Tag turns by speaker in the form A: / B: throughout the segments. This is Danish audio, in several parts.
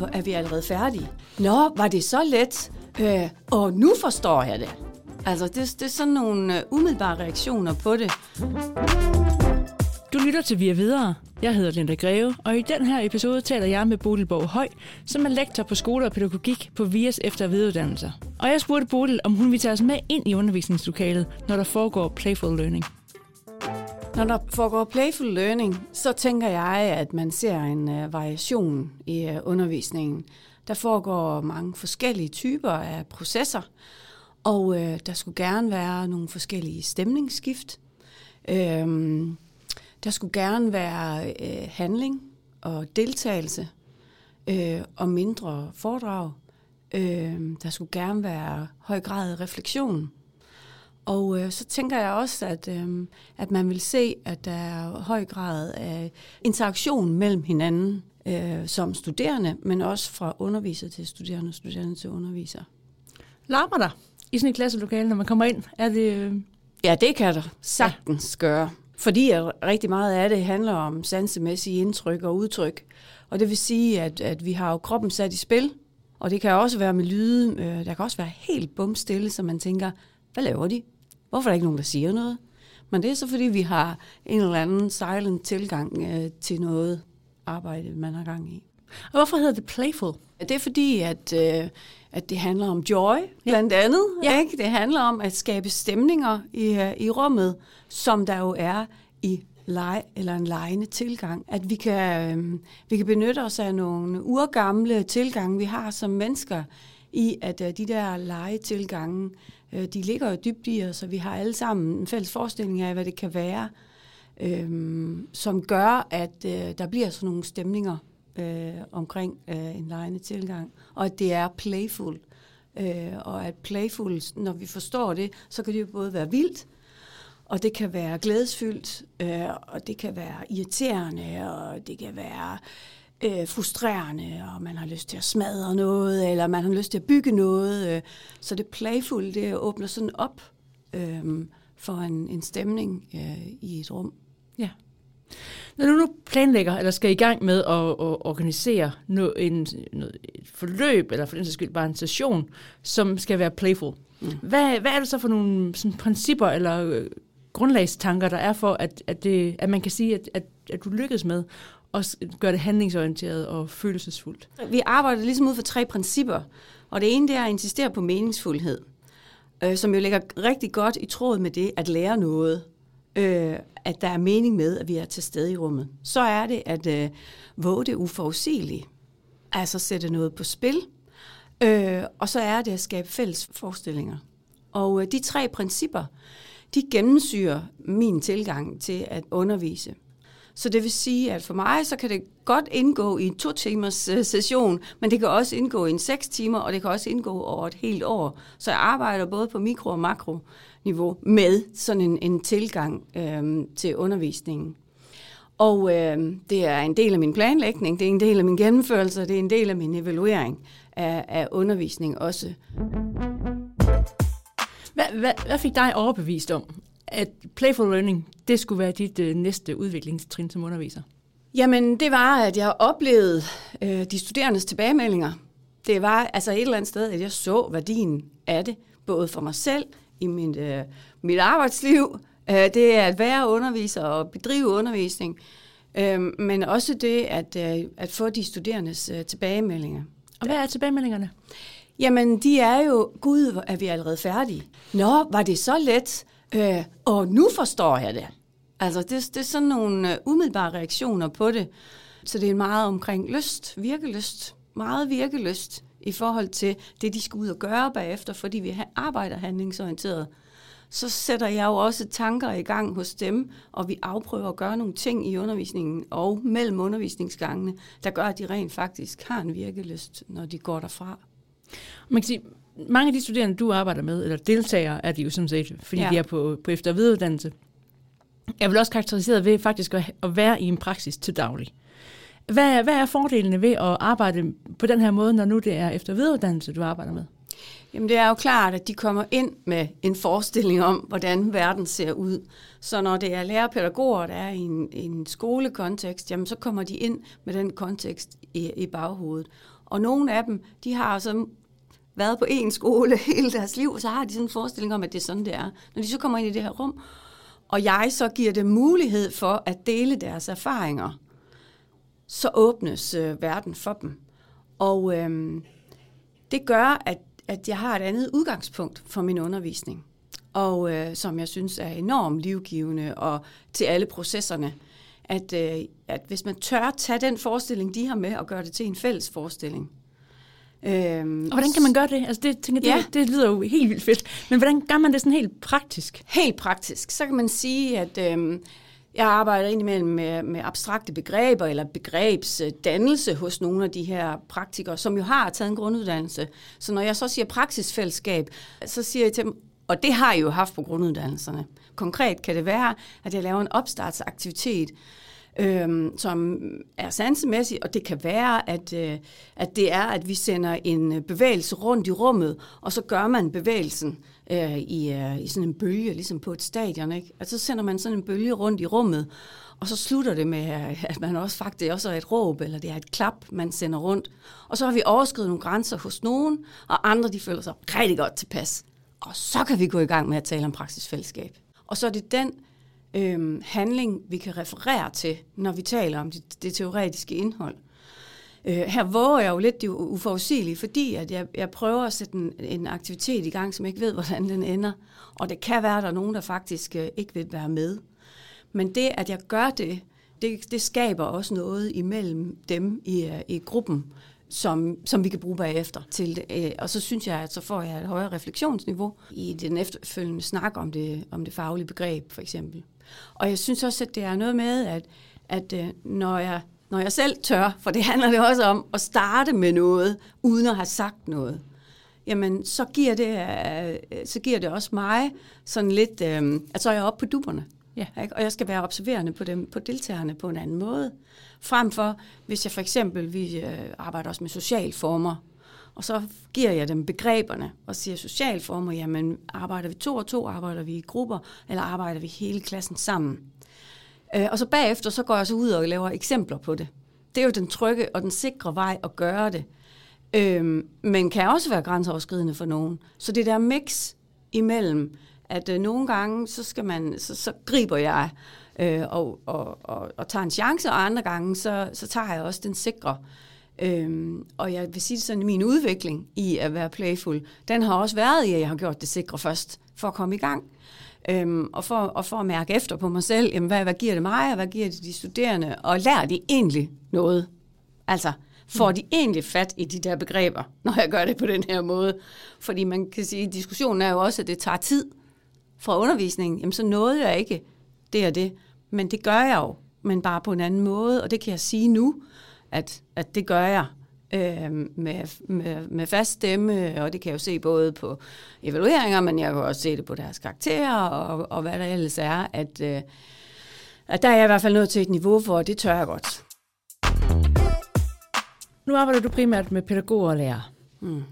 A: hvor er vi allerede færdige? Nå, var det så let? Øh, og nu forstår jeg det. Altså, det, det er sådan nogle øh, umiddelbare reaktioner på det.
B: Du lytter til Via Videre. Jeg hedder Linda Greve, og i den her episode taler jeg med Bodil Borg Høj, som er lektor på skole og pædagogik på VIAs efter- og videreuddannelser. Og jeg spurgte Bodil, om hun vil tage os med ind i undervisningslokalet, når der foregår playful learning.
A: Når der foregår playful learning, så tænker jeg, at man ser en uh, variation i uh, undervisningen. Der foregår mange forskellige typer af processer, og uh, der skulle gerne være nogle forskellige stemningsskift. Uh, der skulle gerne være uh, handling og deltagelse uh, og mindre foredrag. Uh, der skulle gerne være høj grad af refleksion. Og øh, så tænker jeg også, at, øh, at man vil se, at der er høj grad af interaktion mellem hinanden øh, som studerende, men også fra underviser til studerende og studerende til underviser.
B: Larmer der i sådan et klasselokale, når man kommer ind? Er det... Øh...
A: Ja, det kan der sagtens ja. gøre. Fordi at rigtig meget af det handler om sansemæssige indtryk og udtryk. Og det vil sige, at, at vi har jo kroppen sat i spil, og det kan også være med lyde. Øh, der kan også være helt bumstille, så man tænker, hvad laver de? Hvorfor er der ikke nogen, der siger noget? Men det er så, fordi vi har en eller anden silent tilgang øh, til noget arbejde, man har gang i.
B: Og hvorfor hedder det playful?
A: Det er fordi, at, øh, at det handler om joy, blandt andet. Ja. Ikke? Det handler om at skabe stemninger i, i rummet, som der jo er i lege eller en lejende tilgang. At vi kan, øh, vi kan benytte os af nogle urgamle tilgange, vi har som mennesker, i at øh, de der legetilgange, øh, de ligger jo dybt i os, og vi har alle sammen en fælles forestilling af, hvad det kan være, øh, som gør, at øh, der bliver sådan nogle stemninger øh, omkring øh, en legende tilgang, og at det er playful. Øh, og at playful, når vi forstår det, så kan det jo både være vildt, og det kan være glædesfyldt, øh, og det kan være irriterende, og det kan være øh, frustrerende, og man har lyst til at smadre noget, eller man har lyst til at bygge noget. Øh. Så det playful, det åbner sådan op øh, for en, en stemning øh, i et rum.
B: Ja. Når du nu planlægger, eller skal i gang med at, at organisere noget, en, noget, et forløb, eller for den sags skyld bare en session, som skal være playful, mm. hvad, hvad er det så for nogle sådan, principper eller øh, grundlagstanker, der er for, at, at, det, at man kan sige, at, at, at du lykkes med og gøre det handlingsorienteret og følelsesfuldt?
A: Vi arbejder ligesom ud for tre principper, og det ene det er at insistere på meningsfuldhed, øh, som jo ligger rigtig godt i tråd med det at lære noget, øh, at der er mening med, at vi er til stede i rummet. Så er det at øh, våge det uforudsigelige, altså sætte noget på spil, øh, og så er det at skabe fælles forestillinger. Og øh, de tre principper, de gennemsyrer min tilgang til at undervise. Så det vil sige, at for mig, så kan det godt indgå i en to timers øh, session, men det kan også indgå i en seks timer, og det kan også indgå over et helt år. Så jeg arbejder både på mikro- og makroniveau med sådan en, en tilgang øhm, til undervisningen. Og øh, det er en del af min planlægning, det er en del af min gennemførelse, det er en del af min evaluering af, af undervisning også.
B: Hvad, hvad, hvad fik dig overbevist om, at playful learning, det skulle være dit øh, næste udviklingstrin som underviser?
A: Jamen, det var, at jeg oplevede øh, de studerendes tilbagemeldinger. Det var altså et eller andet sted, at jeg så værdien af det, både for mig selv, i mit, øh, mit arbejdsliv, øh, det er at være underviser og bedrive undervisning, øh, men også det at, øh, at få de studerendes øh, tilbagemeldinger.
B: Og hvad er tilbagemeldingerne?
A: Jamen, de er jo, gud, er vi allerede færdige? Nå, var det så let? Øh, og nu forstår jeg det. Altså, det, det er sådan nogle øh, umiddelbare reaktioner på det. Så det er meget omkring lyst, virkelyst, meget virkelyst i forhold til det, de skal ud og gøre bagefter, fordi vi arbejder handlingsorienteret. Så sætter jeg jo også tanker i gang hos dem, og vi afprøver at gøre nogle ting i undervisningen og mellem undervisningsgangene, der gør, at de rent faktisk har en virkelyst, når de går derfra.
B: Man kan sige, mange af de studerende, du arbejder med, eller deltagere, er de jo sådan set, fordi ja. de er på, på efter- og videreuddannelse. Jeg vil også karakteriseret ved faktisk at, at være i en praksis til daglig. Hvad, hvad er fordelene ved at arbejde på den her måde, når nu det er efter- og videreuddannelse, du arbejder med?
A: Jamen det er jo klart, at de kommer ind med en forestilling om, hvordan verden ser ud. Så når det er lærerpædagoger, der er i en, en skolekontekst, jamen så kommer de ind med den kontekst i, i baghovedet. Og nogle af dem, de har så været på én skole hele deres liv, så har de sådan en forestilling om, at det er sådan, det er. Når de så kommer ind i det her rum, og jeg så giver dem mulighed for at dele deres erfaringer, så åbnes øh, verden for dem. Og øh, det gør, at, at jeg har et andet udgangspunkt for min undervisning, og øh, som jeg synes er enormt livgivende og til alle processerne. At, øh, at hvis man tør tage den forestilling, de har med, og gøre det til en fælles forestilling,
B: Øhm, og hvordan kan man gøre det? Altså det, tænker, ja. det, det lyder jo helt vildt fedt. Men hvordan gør man det sådan helt praktisk?
A: Helt praktisk. Så kan man sige, at øhm, jeg arbejder indimellem med, med abstrakte begreber eller begrebsdannelse hos nogle af de her praktikere, som jo har taget en grunduddannelse. Så når jeg så siger praksisfællesskab, så siger jeg til dem, og det har jeg jo haft på grunduddannelserne. Konkret kan det være, at jeg laver en opstartsaktivitet, øhm, som er sansemæssig, og det kan være, at, øh, at det er, at vi sender en øh, bevægelse rundt i rummet, og så gør man bevægelsen øh, i, øh, i sådan en bølge, ligesom på et stadion. Ikke? Altså, så sender man sådan en bølge rundt i rummet, og så slutter det med, øh, at man også faktisk også er et råb, eller det er et klap, man sender rundt. Og så har vi overskrevet nogle grænser hos nogen, og andre de føler sig rigtig godt tilpas. Og så kan vi gå i gang med at tale om praksisfællesskab. Og så er det den øh, handling, vi kan referere til, når vi taler om det, det teoretiske indhold. Øh, her våger jeg jo lidt det uforudsigelige, fordi at jeg, jeg prøver at sætte en, en aktivitet i gang, som jeg ikke ved, hvordan den ender. Og det kan være, at der er nogen, der faktisk øh, ikke vil være med. Men det, at jeg gør det, det, det skaber også noget imellem dem i, øh, i gruppen, som, som vi kan bruge bagefter til det. Øh, og så synes jeg, at så får jeg et højere refleksionsniveau i den efterfølgende snak om det, om det faglige begreb, for eksempel. Og jeg synes også, at det er noget med, at, at øh, når, jeg, når jeg selv tør, for det handler det også om at starte med noget, uden at have sagt noget, jamen så giver det, øh, så giver det også mig sådan lidt, øh, at så er jeg oppe på duberne. Ja. Ikke? Og jeg skal være observerende på dem, på deltagerne på en anden måde. Frem for, hvis jeg for eksempel, vi øh, arbejder også med socialformer, og så giver jeg dem begreberne og siger socialformer, jamen arbejder vi to og to, arbejder vi i grupper, eller arbejder vi hele klassen sammen. Øh, og så bagefter, så går jeg så ud og laver eksempler på det. Det er jo den trygge og den sikre vej at gøre det. Øh, men kan også være grænseoverskridende for nogen. Så det der mix imellem, at øh, nogle gange, så, skal man, så, så griber jeg øh, og, og, og, og tager en chance, og andre gange, så, så tager jeg også den sikre. Øhm, og jeg vil sige sådan, min udvikling i at være playful, den har også været i, at jeg har gjort det sikre først, for at komme i gang. Øhm, og, for, og for at mærke efter på mig selv, jamen, hvad, hvad giver det mig, og hvad giver det de studerende, og lærer de egentlig noget? Altså, får de egentlig fat i de der begreber, når jeg gør det på den her måde? Fordi man kan sige, at diskussionen er jo også, at det tager tid fra undervisningen. Jamen, så nåede jeg ikke det og det. Men det gør jeg jo, men bare på en anden måde, og det kan jeg sige nu, at, at det gør jeg øh, med, med, med fast stemme, og det kan jeg jo se både på evalueringer, men jeg kan også se det på deres karakterer, og, og hvad der ellers er, at, øh, at der er jeg i hvert fald nået til et niveau, hvor det tør jeg godt.
B: Nu arbejder du primært med pædagoger og lærere. Mm.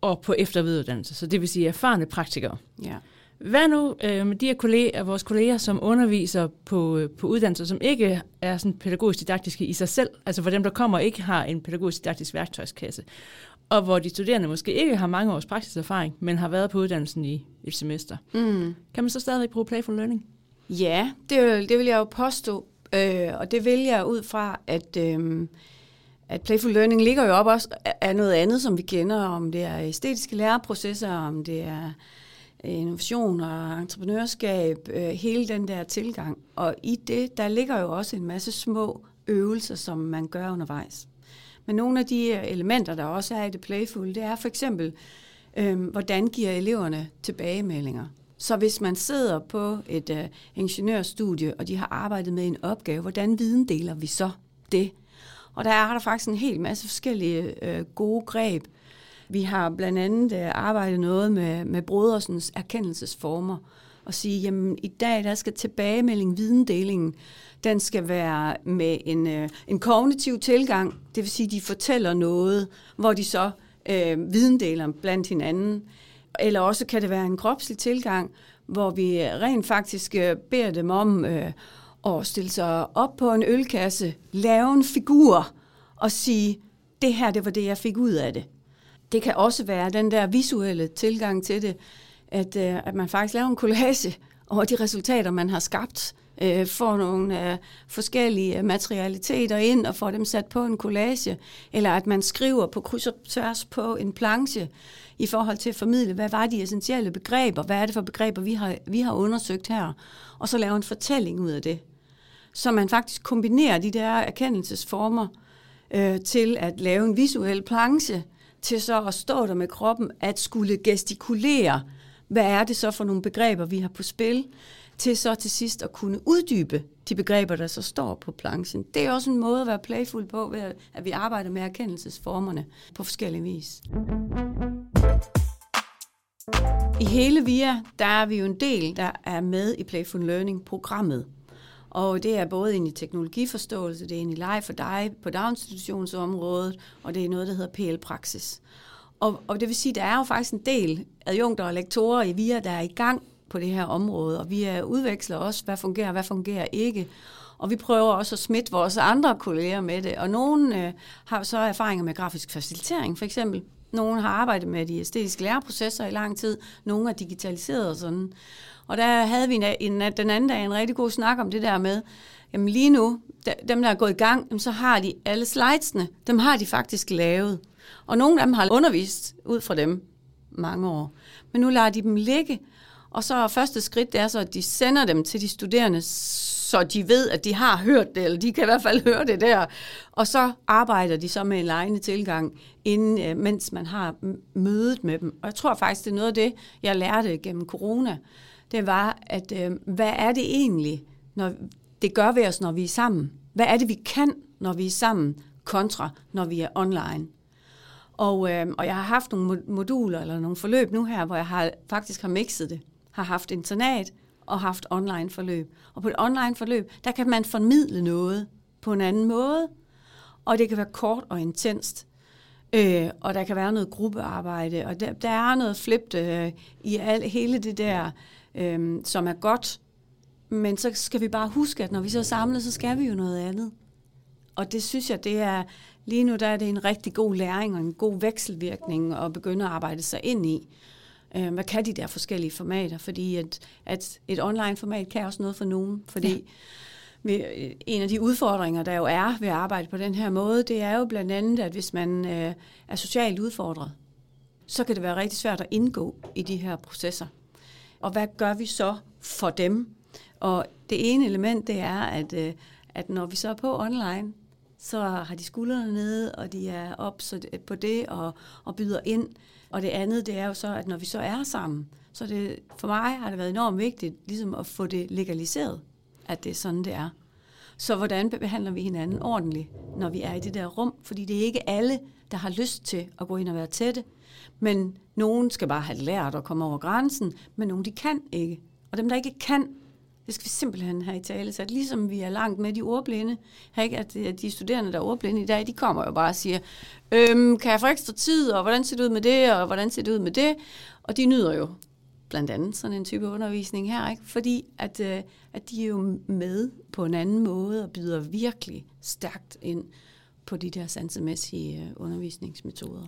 B: Og på efterviduddannelse, så det vil sige erfarne praktikere. Ja. Hvad nu øh, med de her kolleger, vores kolleger, som underviser på, øh, på uddannelser, som ikke er sådan pædagogisk didaktiske i sig selv, altså for dem, der kommer og ikke har en pædagogisk didaktisk værktøjskasse, og hvor de studerende måske ikke har mange års praksiserfaring, men har været på uddannelsen i et semester. Mm. Kan man så stadig bruge Playful Learning?
A: Ja, det, det vil jeg jo påstå, øh, og det vil jeg ud fra, at... Øh, at Playful Learning ligger jo op også af noget andet, som vi kender, om det er æstetiske læreprocesser, om det er Øh, innovation og entreprenørskab, øh, hele den der tilgang. Og i det, der ligger jo også en masse små øvelser, som man gør undervejs. Men nogle af de elementer, der også er i det playful, det er for eksempel, øh, hvordan giver eleverne tilbagemeldinger. Så hvis man sidder på et øh, ingeniørstudie, og de har arbejdet med en opgave, hvordan viden deler vi så det? Og der er der faktisk en hel masse forskellige øh, gode greb, vi har blandt andet øh, arbejdet noget med, med Brodersens erkendelsesformer, og sige, jamen i dag der skal tilbagemelding, videndelingen, den skal være med en, øh, en kognitiv tilgang, det vil sige, de fortæller noget, hvor de så øh, videndeler blandt hinanden. Eller også kan det være en kropslig tilgang, hvor vi rent faktisk øh, beder dem om øh, at stille sig op på en ølkasse, lave en figur og sige, det her, det var det, jeg fik ud af det. Det kan også være den der visuelle tilgang til det, at, øh, at man faktisk laver en collage over de resultater, man har skabt, øh, får nogle øh, forskellige materialiteter ind og får dem sat på en collage, eller at man skriver på kryds og tværs på en planche i forhold til at formidle, hvad var de essentielle begreber, hvad er det for begreber, vi har, vi har undersøgt her, og så lave en fortælling ud af det. Så man faktisk kombinerer de der erkendelsesformer øh, til at lave en visuel planche, til så at stå der med kroppen, at skulle gestikulere, hvad er det så for nogle begreber, vi har på spil, til så til sidst at kunne uddybe de begreber, der så står på planchen. Det er også en måde at være playful på, ved at vi arbejder med erkendelsesformerne på forskellige vis. I hele VIA, der er vi jo en del, der er med i Playful Learning-programmet. Og det er både ind i teknologiforståelse, det er ind i leg for dig på daginstitutionsområdet, og det er noget, der hedder PL-praksis. Og, og det vil sige, at der er jo faktisk en del adjunkter og lektorer i VIA, der er i gang på det her område, og vi udveksler også, hvad fungerer, hvad fungerer ikke. Og vi prøver også at smitte vores andre kolleger med det, og nogen øh, har så erfaringer med grafisk facilitering, for eksempel. Nogle har arbejdet med de æstetiske læreprocesser i lang tid, nogle er digitaliseret og sådan. Og der havde vi en, en, den anden dag en rigtig god snak om det der med, jamen lige nu, dem der er gået i gang, så har de alle slidesene, dem har de faktisk lavet. Og nogle af dem har undervist ud fra dem mange år. Men nu lader de dem ligge, og så første skridt, det er så, at de sender dem til de studerende, så de ved, at de har hørt det, eller de kan i hvert fald høre det der. Og så arbejder de så med en lejende tilgang, inden, øh, mens man har mødet med dem. Og jeg tror faktisk, det er noget af det, jeg lærte gennem corona. Det var, at øh, hvad er det egentlig, når det gør ved os, når vi er sammen? Hvad er det, vi kan, når vi er sammen, kontra når vi er online? Og, øh, og jeg har haft nogle moduler eller nogle forløb nu her, hvor jeg har, faktisk har mixet det har haft internat og haft online forløb. Og på et online forløb, der kan man formidle noget på en anden måde, og det kan være kort og intenst. Øh, og der kan være noget gruppearbejde, og der, der er noget flipped øh, i al, hele det der, øh, som er godt. Men så skal vi bare huske, at når vi så er samlet, så skal vi jo noget andet. Og det synes jeg, det er lige nu der er det en rigtig god læring og en god vekselvirkning at begynde at arbejde sig ind i. Øh, hvad kan de der forskellige formater? Fordi at, at et online-format kan også noget for nogen, fordi ja. en af de udfordringer, der jo er ved at arbejde på den her måde, det er jo blandt andet, at hvis man øh, er socialt udfordret, så kan det være rigtig svært at indgå i de her processer. Og hvad gør vi så for dem? Og det ene element, det er, at, øh, at når vi så er på online, så har de skuldrene nede, og de er op på det og, og byder ind. Og det andet, det er jo så, at når vi så er sammen, så det, for mig har det været enormt vigtigt ligesom at få det legaliseret, at det er sådan, det er. Så hvordan behandler vi hinanden ordentligt, når vi er i det der rum? Fordi det er ikke alle, der har lyst til at gå ind og være tætte. Men nogen skal bare have lært at komme over grænsen, men nogen de kan ikke. Og dem, der ikke kan, det skal vi simpelthen have i tale. Så ligesom vi er langt med de ordblinde, ikke? at de studerende, der er ordblinde i dag, de kommer jo bare og siger, øhm, kan jeg få ekstra tid, og hvordan ser det ud med det, og hvordan ser det ud med det? Og de nyder jo blandt andet sådan en type undervisning her, ikke? fordi at, øh, at de er jo med på en anden måde og byder virkelig stærkt ind på de der sansemæssige øh, undervisningsmetoder.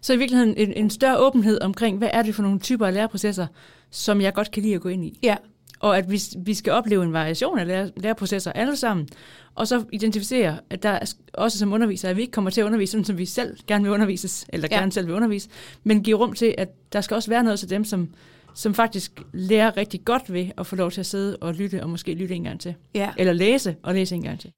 B: Så i virkeligheden en, en større åbenhed omkring, hvad er det for nogle typer af læreprocesser, som jeg godt kan lide at gå ind i?
A: Ja,
B: og at vi, vi skal opleve en variation af lære, læreprocesser alle sammen, og så identificere, at der også som undervisere, at vi ikke kommer til at undervise sådan, som vi selv gerne vil undervises, eller ja. gerne selv vil undervise, men give rum til, at der skal også være noget til dem, som, som faktisk lærer rigtig godt ved at få lov til at sidde og lytte, og måske lytte en gang til.
A: Ja.
B: Eller læse og læse en gang til.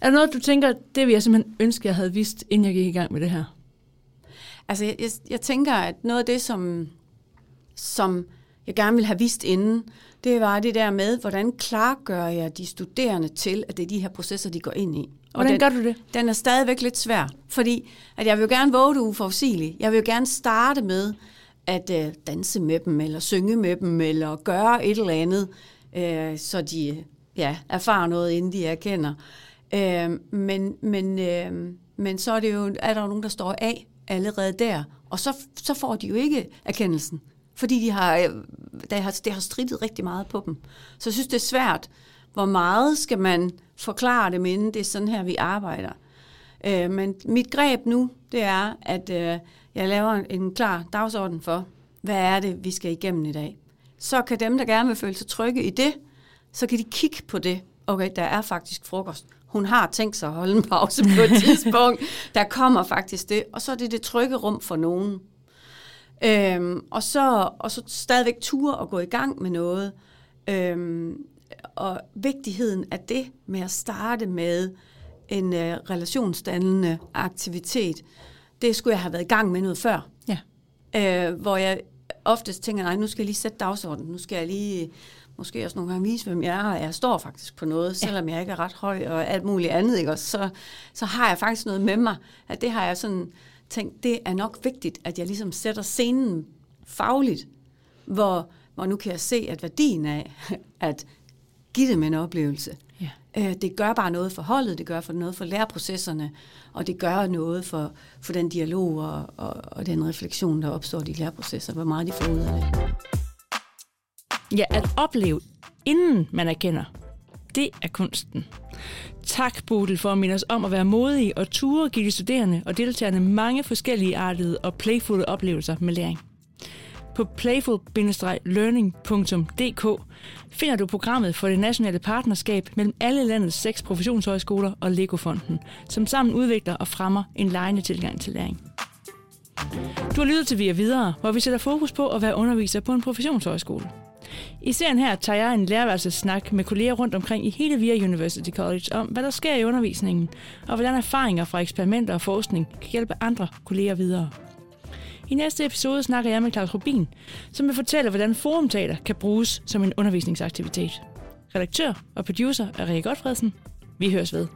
B: Er der noget, du tænker, det vil jeg simpelthen ønske, jeg havde vidst, inden jeg gik i gang med det her?
A: Altså, jeg, jeg, jeg tænker, at noget af det, som som jeg gerne vil have vist inden, det var det der med, hvordan klargør jeg de studerende til, at det er de her processer, de går ind i.
B: Og hvordan den, gør du det?
A: Den er stadigvæk lidt svær, fordi at jeg vil jo gerne våge det uforudsigeligt. Jeg vil jo gerne starte med at øh, danse med dem, eller synge med dem, eller gøre et eller andet, øh, så de ja, erfarer noget, inden de erkender. Øh, men, men, øh, men så er, det jo, er der jo nogen, der står af allerede der, og så, så får de jo ikke erkendelsen fordi de har, øh, det har, det har strittet rigtig meget på dem. Så jeg synes, det er svært, hvor meget skal man forklare dem inden, det er sådan her, vi arbejder. Øh, men mit greb nu, det er, at øh, jeg laver en, en klar dagsorden for, hvad er det, vi skal igennem i dag. Så kan dem, der gerne vil føle sig trygge i det, så kan de kigge på det. Okay, der er faktisk frokost. Hun har tænkt sig at holde en pause på et tidspunkt. Der kommer faktisk det. Og så er det det trygge rum for nogen. Øhm, og, så, og så stadigvæk ture og gå i gang med noget. Øhm, og vigtigheden af det med at starte med en øh, relationsdannende aktivitet, det skulle jeg have været i gang med noget før.
B: Ja.
A: Øh, hvor jeg oftest tænker, nej, nu skal jeg lige sætte dagsordenen, nu skal jeg lige måske også nogle gange vise, hvem jeg er, og jeg står faktisk på noget, selvom jeg ikke er ret høj og alt muligt andet, ikke? Og så, så har jeg faktisk noget med mig, at det har jeg sådan tænkt, det er nok vigtigt, at jeg ligesom sætter scenen fagligt, hvor, hvor nu kan jeg se, at værdien af at give dem en oplevelse,
B: Ja.
A: Øh, det gør bare noget for holdet, det gør for noget for læreprocesserne, og det gør noget for, for den dialog og, og, og den refleksion, der opstår i de læreprocesser, hvor meget de får ud af det.
B: Ja, at opleve, inden man erkender, det er kunsten. Tak, Bodil, for at minde os om at være modige og ture give de studerende og deltagerne mange forskellige artede og playfulde oplevelser med læring. På playful-learning.dk finder du programmet for det nationale partnerskab mellem alle landets seks professionshøjskoler og Legofonden, som sammen udvikler og fremmer en lejende tilgang til læring. Du har lyttet til Via Videre, hvor vi sætter fokus på at være underviser på en professionshøjskole. I serien her tager jeg en lærerværelsessnak med kolleger rundt omkring i hele VIA University College om, hvad der sker i undervisningen, og hvordan erfaringer fra eksperimenter og forskning kan hjælpe andre kolleger videre. I næste episode snakker jeg med Claus Rubin, som vil fortælle, hvordan forumteater kan bruges som en undervisningsaktivitet. Redaktør og producer er Rikke Godfredsen. Vi høres ved.